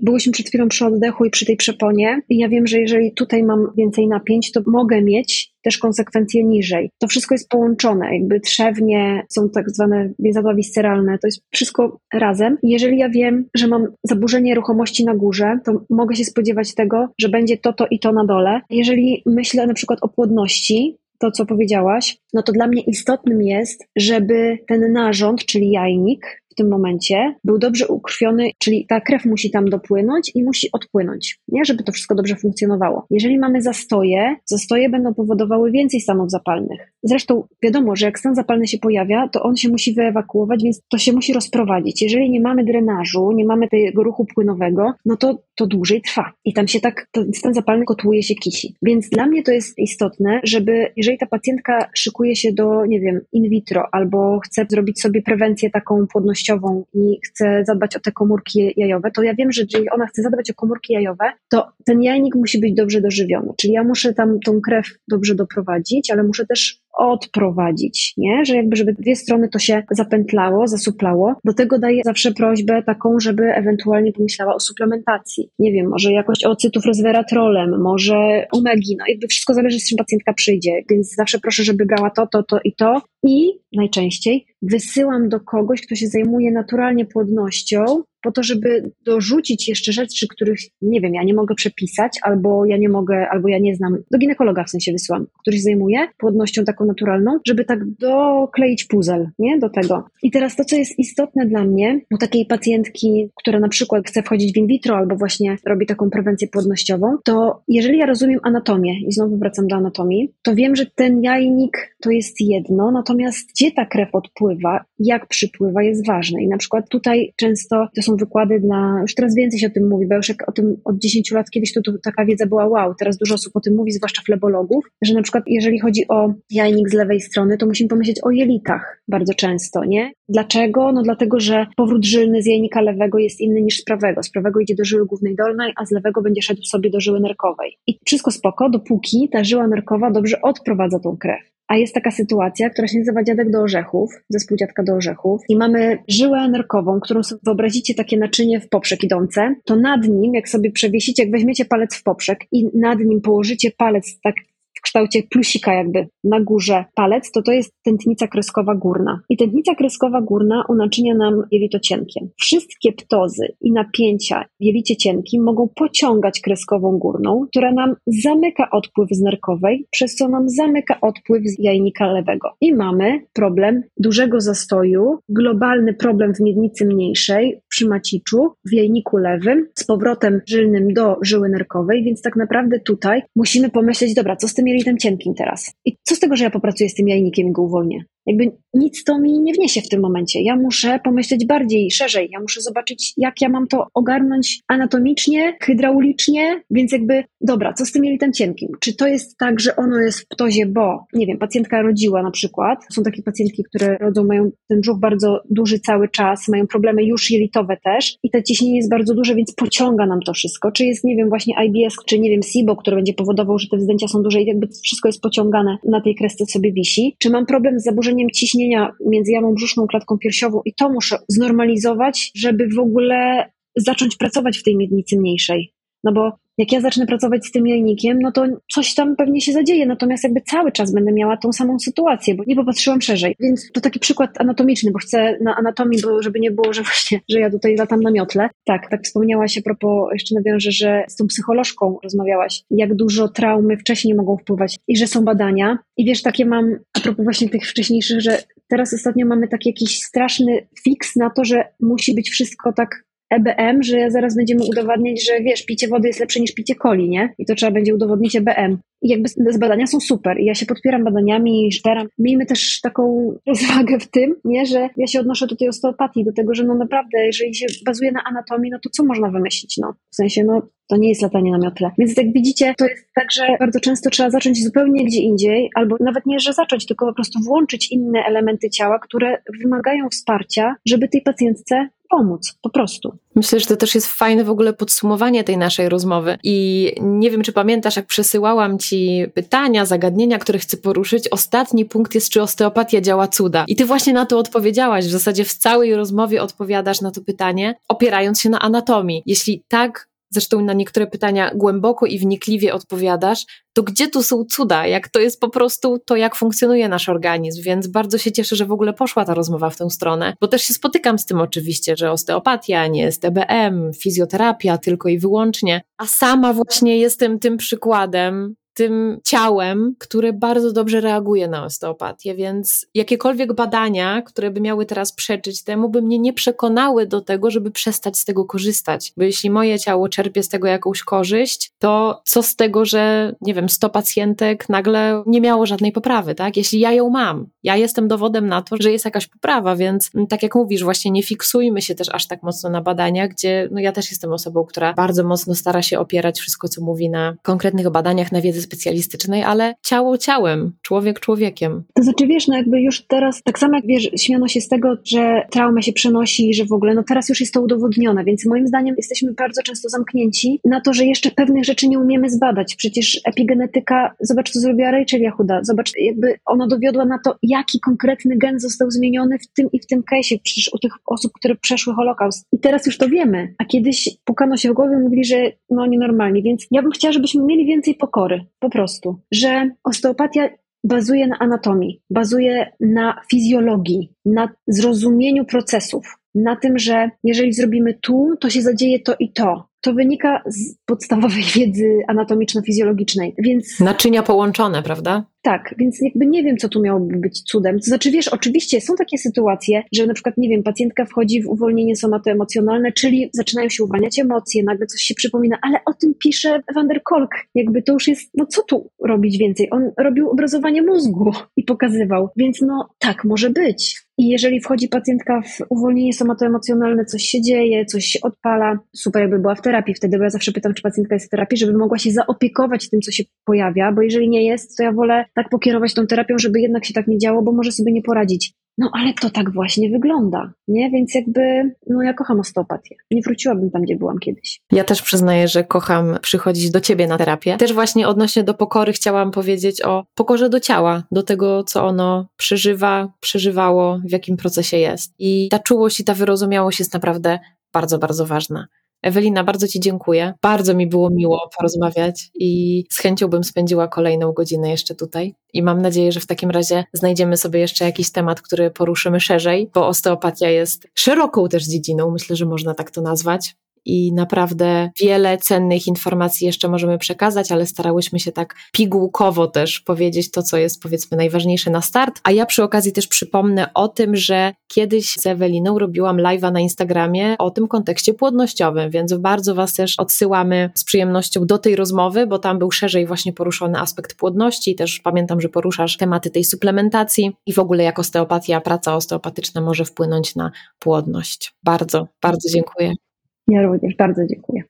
byłyśmy przed chwilą przy oddechu i przy tej przeponie i ja wiem, że jeżeli tutaj mam więcej napięć, to mogę mieć też konsekwencje niżej. To wszystko jest połączone, jakby trzewnie, są tak zwane więzadła visceralne, to jest wszystko razem. jeżeli ja wiem, że mam zaburzenie ruchomości na górze, to mogę się spodziewać tego, że będzie to, to i to na dole. Jeżeli myślę na przykład o płodności, to, co powiedziałaś, no to dla mnie istotnym jest, żeby ten narząd, czyli jajnik, tym momencie był dobrze ukrwiony, czyli ta krew musi tam dopłynąć i musi odpłynąć, nie? żeby to wszystko dobrze funkcjonowało. Jeżeli mamy zastoje, zastoje będą powodowały więcej stanów zapalnych. Zresztą wiadomo, że jak stan zapalny się pojawia, to on się musi wyewakuować, więc to się musi rozprowadzić. Jeżeli nie mamy drenażu, nie mamy tego ruchu płynowego, no to to dłużej trwa. I tam się tak, ten stan zapalny kotłuje się kisi. Więc dla mnie to jest istotne, żeby, jeżeli ta pacjentka szykuje się do, nie wiem, in vitro albo chce zrobić sobie prewencję taką płodnościową i chce zadbać o te komórki jajowe, to ja wiem, że jeżeli ona chce zadbać o komórki jajowe, to ten jajnik musi być dobrze dożywiony. Czyli ja muszę tam tą krew dobrze doprowadzić, ale muszę też odprowadzić, nie? Że jakby, żeby dwie strony to się zapętlało, zasuplało. Do tego daję zawsze prośbę taką, żeby ewentualnie pomyślała o suplementacji. Nie wiem, może jakość ocytów resveratrolem, może omegi, no jakby wszystko zależy z czym pacjentka przyjdzie, więc zawsze proszę, żeby brała to, to, to i to i najczęściej wysyłam do kogoś, kto się zajmuje naturalnie płodnością, po to, żeby dorzucić jeszcze rzeczy, których, nie wiem, ja nie mogę przepisać, albo ja nie mogę, albo ja nie znam, do ginekologa w sensie wysyłam, który się zajmuje płodnością taką naturalną, żeby tak dokleić puzzle, nie, do tego. I teraz to, co jest istotne dla mnie, u takiej pacjentki, która na przykład chce wchodzić w in vitro, albo właśnie robi taką prewencję płodnościową, to jeżeli ja rozumiem anatomię, i znowu wracam do anatomii, to wiem, że ten jajnik to jest jedno, natomiast gdzie ta krew odpływa, jak przypływa jest ważne. I na przykład tutaj często to są są wykłady dla, już teraz więcej się o tym mówi, bo już jak o tym od 10 lat kiedyś to, to taka wiedza była wow, teraz dużo osób o tym mówi, zwłaszcza flebologów, że na przykład jeżeli chodzi o jajnik z lewej strony, to musimy pomyśleć o jelitach bardzo często, nie? Dlaczego? No dlatego, że powrót żylny z jajnika lewego jest inny niż z prawego. Z prawego idzie do żyły głównej dolnej, a z lewego będzie szedł sobie do żyły nerkowej. I wszystko spoko, dopóki ta żyła nerkowa dobrze odprowadza tą krew. A jest taka sytuacja, która się nazywa dziadek do orzechów, zespół dziadka do orzechów, i mamy żyłę nerkową, którą sobie wyobrazicie takie naczynie w poprzek idące, to nad nim, jak sobie przewiesicie, jak weźmiecie palec w poprzek i nad nim położycie palec tak w kształcie plusika jakby na górze palec, to to jest tętnica kreskowa górna. I tętnica kreskowa górna unaczynia nam jelito cienkie. Wszystkie ptozy i napięcia w jelicie cienkim mogą pociągać kreskową górną, która nam zamyka odpływ z nerkowej, przez co nam zamyka odpływ z jajnika lewego. I mamy problem dużego zastoju, globalny problem w miednicy mniejszej, przy maciczu, w jajniku lewym, z powrotem żylnym do żyły nerkowej, więc tak naprawdę tutaj musimy pomyśleć, dobra, co z tym jelitem cienkim teraz? I co z tego, że ja popracuję z tym jajnikiem i go uwolnię? Jakby nic to mi nie wniesie w tym momencie. Ja muszę pomyśleć bardziej, szerzej. Ja muszę zobaczyć, jak ja mam to ogarnąć anatomicznie, hydraulicznie, więc jakby, dobra, co z tym jelitem cienkim? Czy to jest tak, że ono jest w ptozie, bo, nie wiem, pacjentka rodziła na przykład, są takie pacjentki, które rodzą, mają ten brzuch bardzo duży cały czas, mają problemy już jelitowe też i to ciśnienie jest bardzo duże, więc pociąga nam to wszystko. Czy jest, nie wiem, właśnie IBS, czy nie wiem, SIBO, które będzie powodował, że te wzdęcia są duże i jakby wszystko jest pociągane, na tej kresce sobie wisi. Czy mam problem z zaburzeniem ciśnienia między jamą brzuszną, klatką piersiową i to muszę znormalizować, żeby w ogóle zacząć pracować w tej miednicy mniejszej. No bo jak ja zacznę pracować z tym jajnikiem, no to coś tam pewnie się zadzieje, natomiast jakby cały czas będę miała tą samą sytuację, bo nie popatrzyłam szerzej. Więc to taki przykład anatomiczny, bo chcę na anatomii, bo żeby nie było, że właśnie, że ja tutaj latam na miotle. Tak, tak wspomniałaś a propos, jeszcze nawiążę, że z tą psycholożką rozmawiałaś, jak dużo traumy wcześniej mogą wpływać i że są badania. I wiesz, takie mam, a propos właśnie tych wcześniejszych, że teraz ostatnio mamy taki jakiś straszny fix na to, że musi być wszystko tak EBM, że zaraz będziemy udowadniać, że wiesz, picie wody jest lepsze niż picie coli, nie? I to trzeba będzie udowodnić EBM. Jakby badania są super i ja się podpieram badaniami i szperam. Miejmy też taką rozwagę w tym, nie, że ja się odnoszę do tej osteopatii, do tego, że no naprawdę, jeżeli się bazuje na anatomii, no to co można wymyślić, no? W sensie, no to nie jest latanie na miotle. Więc jak widzicie, to jest tak, że bardzo często trzeba zacząć zupełnie gdzie indziej, albo nawet nie, że zacząć, tylko po prostu włączyć inne elementy ciała, które wymagają wsparcia, żeby tej pacjentce pomóc, po prostu. Myślę, że to też jest fajne w ogóle podsumowanie tej naszej rozmowy. I nie wiem, czy pamiętasz, jak przesyłałam ci pytania, zagadnienia, które chcę poruszyć. Ostatni punkt jest, czy osteopatia działa cuda. I ty właśnie na to odpowiedziałaś. W zasadzie w całej rozmowie odpowiadasz na to pytanie, opierając się na anatomii. Jeśli tak, zresztą na niektóre pytania głęboko i wnikliwie odpowiadasz, to gdzie tu są cuda? Jak to jest po prostu to, jak funkcjonuje nasz organizm? Więc bardzo się cieszę, że w ogóle poszła ta rozmowa w tę stronę, bo też się spotykam z tym oczywiście, że osteopatia nie jest TBM, fizjoterapia tylko i wyłącznie, a sama właśnie jestem tym przykładem, tym ciałem, które bardzo dobrze reaguje na osteopatię, więc jakiekolwiek badania, które by miały teraz przeczyć temu, by mnie nie przekonały do tego, żeby przestać z tego korzystać. Bo jeśli moje ciało czerpie z tego jakąś korzyść, to co z tego, że nie wiem, 100 pacjentek nagle nie miało żadnej poprawy, tak? Jeśli ja ją mam, ja jestem dowodem na to, że jest jakaś poprawa, więc mm, tak jak mówisz, właśnie nie fiksujmy się też aż tak mocno na badaniach, gdzie no ja też jestem osobą, która bardzo mocno stara się opierać wszystko, co mówi na konkretnych badaniach, na wiedzy specjalistycznej, ale ciało ciałem, człowiek człowiekiem. To znaczy, wiesz, no jakby już teraz, tak samo jak wiesz, śmiano się z tego, że trauma się przenosi, że w ogóle, no teraz już jest to udowodnione, więc moim zdaniem jesteśmy bardzo często zamknięci na to, że jeszcze pewnych rzeczy nie umiemy zbadać. Przecież epigenetyka, zobacz, co zrobiła Rachel Yahuda, zobacz, jakby ona dowiodła na to, jaki konkretny gen został zmieniony w tym i w tym case'ie, przecież u tych osób, które przeszły Holokaust. I teraz już to wiemy, a kiedyś pukano się w głowę i mówili, że no nienormalnie, więc ja bym chciała, żebyśmy mieli więcej pokory, po prostu, że osteopatia bazuje na anatomii, bazuje na fizjologii, na zrozumieniu procesów, na tym, że jeżeli zrobimy tu, to się zadzieje to i to. To wynika z podstawowej wiedzy anatomiczno-fizjologicznej, więc... Naczynia połączone, prawda? Tak, więc jakby nie wiem, co tu miałoby być cudem. To znaczy, wiesz, oczywiście są takie sytuacje, że na przykład, nie wiem, pacjentka wchodzi w uwolnienie somatoemocjonalne, czyli zaczynają się uwalniać emocje, nagle coś się przypomina, ale o tym pisze Van der Kolk. Jakby to już jest, no co tu robić więcej? On robił obrazowanie mózgu i pokazywał. Więc no tak, może być. I jeżeli wchodzi pacjentka w uwolnienie somatoemocjonalne, coś się dzieje, coś się odpala, super jakby była w terapii wtedy, bo ja zawsze pytam, czy pacjentka jest w terapii, żeby mogła się zaopiekować tym, co się pojawia, bo jeżeli nie jest, to ja wolę tak pokierować tą terapią, żeby jednak się tak nie działo, bo może sobie nie poradzić. No ale to tak właśnie wygląda, nie? Więc jakby, no ja kocham osteopatię. Nie wróciłabym tam, gdzie byłam kiedyś. Ja też przyznaję, że kocham przychodzić do ciebie na terapię. Też właśnie odnośnie do pokory chciałam powiedzieć o pokorze do ciała, do tego, co ono przeżywa, przeżywało, w jakim procesie jest. I ta czułość i ta wyrozumiałość jest naprawdę bardzo, bardzo ważna. Ewelina, bardzo Ci dziękuję. Bardzo mi było miło porozmawiać i z chęcią bym spędziła kolejną godzinę jeszcze tutaj. I mam nadzieję, że w takim razie znajdziemy sobie jeszcze jakiś temat, który poruszymy szerzej, bo osteopatia jest szeroką też dziedziną, myślę, że można tak to nazwać i naprawdę wiele cennych informacji jeszcze możemy przekazać, ale starałyśmy się tak pigułkowo też powiedzieć to, co jest powiedzmy najważniejsze na start. A ja przy okazji też przypomnę o tym, że kiedyś z Eweliną robiłam live'a na Instagramie o tym kontekście płodnościowym, więc bardzo Was też odsyłamy z przyjemnością do tej rozmowy, bo tam był szerzej właśnie poruszony aspekt płodności. Też pamiętam, że poruszasz tematy tej suplementacji i w ogóle jak osteopatia, praca osteopatyczna może wpłynąć na płodność. Bardzo, bardzo dziękuję. Ja również bardzo dziękuję.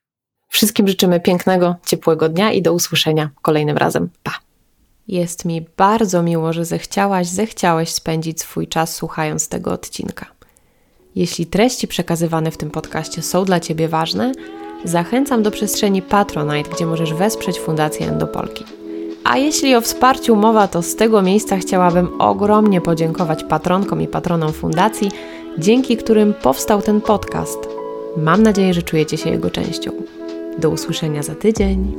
Wszystkim życzymy pięknego, ciepłego dnia i do usłyszenia kolejnym razem. Pa! Jest mi bardzo miło, że zechciałaś, zechciałeś spędzić swój czas słuchając tego odcinka. Jeśli treści przekazywane w tym podcaście są dla Ciebie ważne, zachęcam do przestrzeni Patronite, gdzie możesz wesprzeć Fundację Endopolki. A jeśli o wsparciu mowa, to z tego miejsca chciałabym ogromnie podziękować patronkom i patronom fundacji, dzięki którym powstał ten podcast – Mam nadzieję, że czujecie się jego częścią. Do usłyszenia za tydzień.